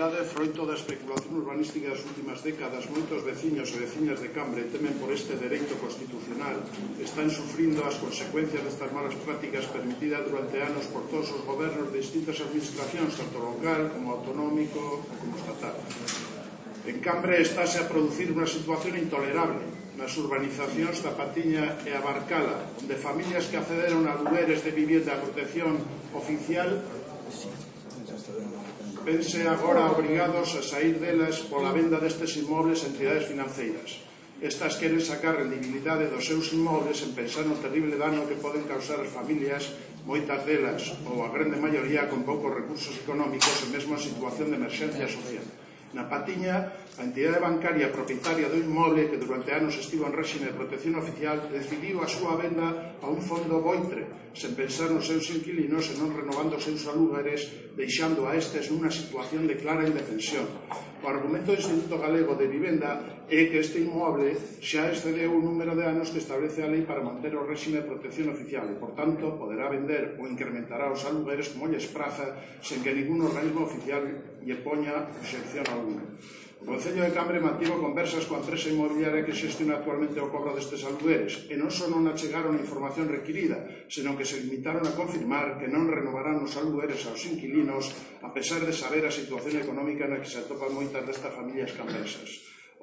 cidade froito da especulación urbanística das últimas décadas, moitos veciños e veciñas de Cambre temen por este dereito constitucional, están sufrindo as consecuencias destas malas prácticas permitidas durante anos por todos os gobernos de distintas administracións, tanto local como autonómico como estatal. En Cambre estáse a producir unha situación intolerable nas urbanizacións da Patiña e a Barcala, onde familias que accederon a lugares de vivienda a protección oficial Vense agora obrigados a sair delas pola venda destes inmobles a entidades financeiras. Estas queren sacar rendibilidade dos seus inmobles en pensar no terrible dano que poden causar as familias, moitas delas, ou a grande maioría con poucos recursos económicos e mesmo a situación de emerxencia social. Na Patiña, a entidade bancaria propietaria do inmoble que durante anos estivo en réxime de protección oficial decidiu a súa venda a un fondo boitre, sen pensar nos seus inquilinos e non renovando os seus alúgares, deixando a estes nunha situación de clara indefensión. O argumento do Instituto Galego de Vivenda é que este inmoble xa excedeu o número de anos que establece a lei para manter o réxime de protección oficial e, por tanto, poderá vender ou incrementará os alugueres como lles praza sen que ningún organismo oficial lle poña excepción alguna. O Concello de Cambre mantivo conversas coa empresa inmobiliaria que xestiona actualmente o cobro destes alugueres e non só non achegaron a información requirida, senón que se limitaron a confirmar que non renovarán os alugueres aos inquilinos a pesar de saber a situación económica na que se atopan moitas destas familias cambresas.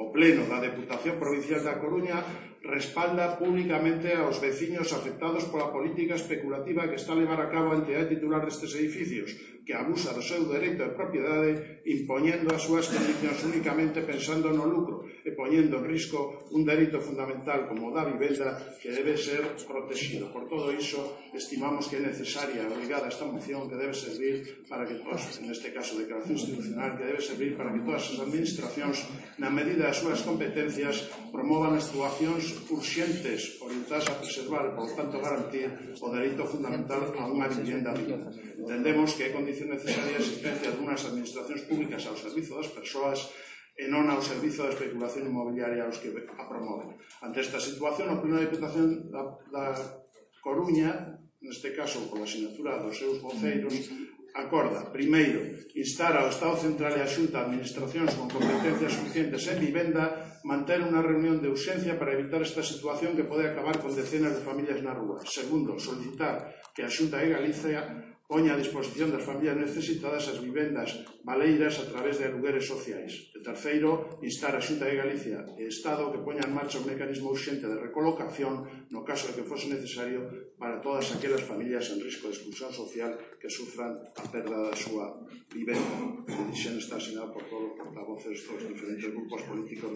O Pleno da Deputación Provincial da Coruña respalda públicamente aos veciños afectados pola política especulativa que está a levar a cabo a entidade titular destes edificios, que abusa do seu dereito de propiedade impoñendo as súas condicións únicamente pensando no lucro e poñendo en risco un dereito fundamental como o da vivenda que debe ser protegido. Por todo iso, estimamos que é necesaria e obligada esta moción que debe servir para que todas, en este caso declaración institucional, que debe servir para que todas as administracións, na medida das súas competencias, promovan actuacións urxentes limitadas a preservar, por tanto, garantía o dereito fundamental a unha vivienda digna. Entendemos que é condición necesaria a existencia dunhas administracións públicas ao servizo das persoas e non ao servizo da especulación inmobiliaria aos que a promoven. Ante esta situación, a primeira Diputación da, da Coruña, neste caso pola sinatura dos seus voceiros, Acorda, primeiro, instar ao Estado Central e a Xunta administracións con competencias suficientes en vivenda manter unha reunión de urxencia para evitar esta situación que pode acabar con decenas de familias na rúa. Segundo, solicitar que a Xunta de Galicia poña a disposición das familias necesitadas as vivendas baleiras a través de alugueres sociais. E terceiro, instar a Xunta de Galicia e Estado que poña en marcha un mecanismo urxente de recolocación no caso de que fose necesario para todas aquelas familias en risco de exclusión social que sufran a perda da súa vivenda. A decisión está asinada por todos os portavoces dos diferentes grupos políticos